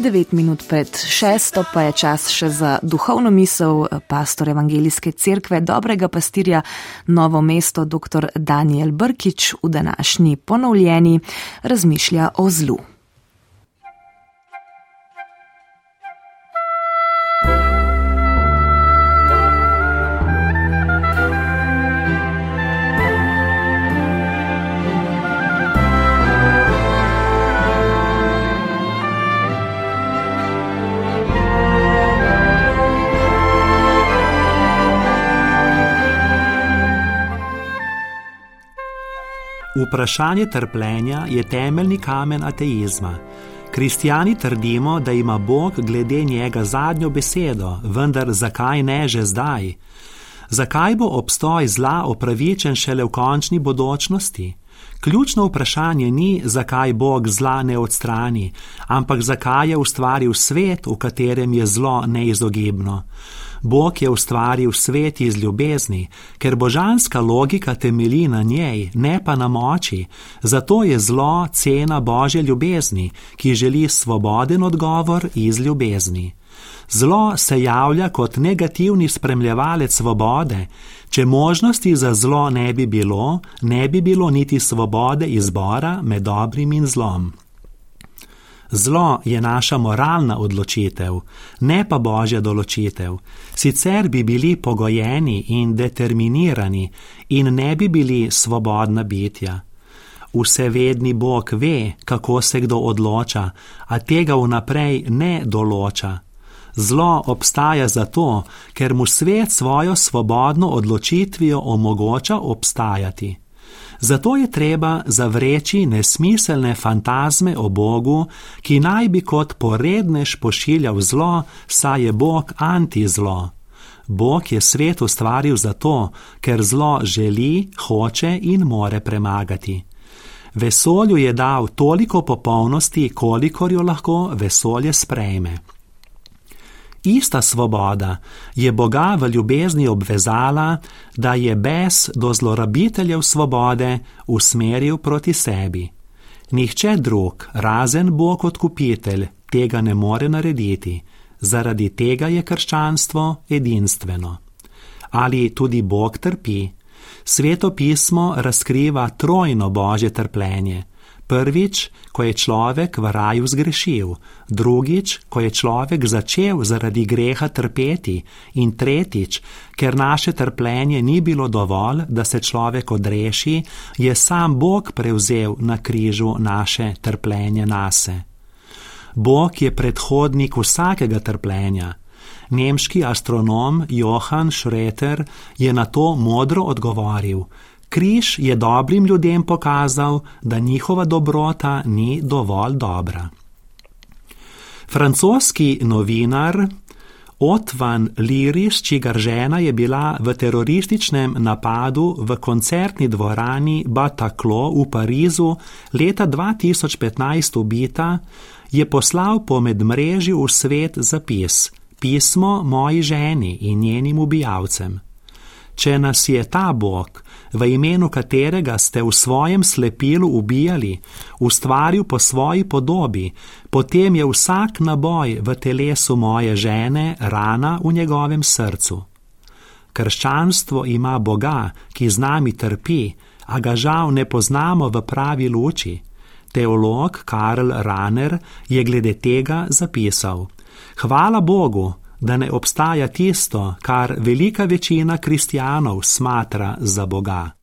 9 minut pred šesto pa je čas še za duhovno misel pastor Evangelijske cerkve dobrega pastirja Novo mesto dr. Daniel Brkič v današnji ponovljeni razmišlja o zlu. Vprašanje trpljenja je temeljni kamen ateizma. Kristijani trdimo, da ima Bog glede njega zadnjo besedo, vendar zakaj ne že zdaj? Zakaj bo obstoj zla opravičen šele v končni bodočnosti? Ključno vprašanje ni, zakaj Bog zla ne odstrani, ampak zakaj je ustvaril svet, v katerem je zlo neizogibno. Bog je ustvaril svet iz ljubezni, ker božanska logika temelji na njej, ne pa na moči, zato je zlo cena božje ljubezni, ki želi svoboden odgovor iz ljubezni. Zlo se javlja kot negativni spremljevalec svobode. Če možnosti za zlo ne bi bilo, ne bi bilo niti svobode izbora med dobrim in zlom. Zlo je naša moralna odločitev, ne pa božja določitev. Sicer bi bili pogojeni in determinirani in ne bi bili svobodna bitja. Vsevedni Bog ve, kako se kdo odloča, a tega vnaprej ne določa. Zlo obstaja zato, ker mu svet svojo svobodno odločitvijo omogoča obstajati. Zato je treba zavreči nesmiselne fantazme o Bogu, ki naj bi kot porednež pošiljal zlo, saj je Bog antizlo. Bog je svet ustvaril zato, ker zlo želi, hoče in more premagati. Vesolju je dal toliko popolnosti, kolikor jo lahko vesolje sprejme. Ista svoboda je Boga v ljubezni obvezala, da je bes do zlorabiteljev svobode usmeril proti sebi. Nihče drug, razen Bog odkupitelj, tega ne more narediti, zaradi tega je krščanstvo edinstveno. Ali tudi Bog trpi? Sveto pismo razkriva trojno božje trpljenje. Prvič, ko je človek v raju zgrešil, drugič, ko je človek začel zaradi greha trpeti, in tretjič, ker naše trpljenje ni bilo dovolj, da se človek odreši, je sam Bog prevzel na križu naše trpljenje nase. Bog je predhodnik vsakega trpljenja. Nemški astronom Johann Schroeter je na to modro odgovoril: Križ je dobrim ljudem pokazal, da njihova dobrota ni dovolj dobra. Francoski novinar Otvan Liris, čigar žena je bila v terorističnem napadu v koncertni dvorani Bataclan v Parizu leta 2015 ubita, je poslal po medmrežju v svet zapis: Pismo moji ženi in njenim ubijalcem. Če nas je ta Bog, v imenu katerega ste v svojem slepilu ubijali, ustvaril po svoji podobi, potem je vsak naboj v telesu moje žene rana v njegovem srcu. Krščanstvo ima Boga, ki z nami trpi, a ga žal ne poznamo v pravi luči. Teolog Karl Raner je glede tega zapisal: Hvala Bogu, da ne obstaja tisto, kar velika večina kristijanov smatra za Boga.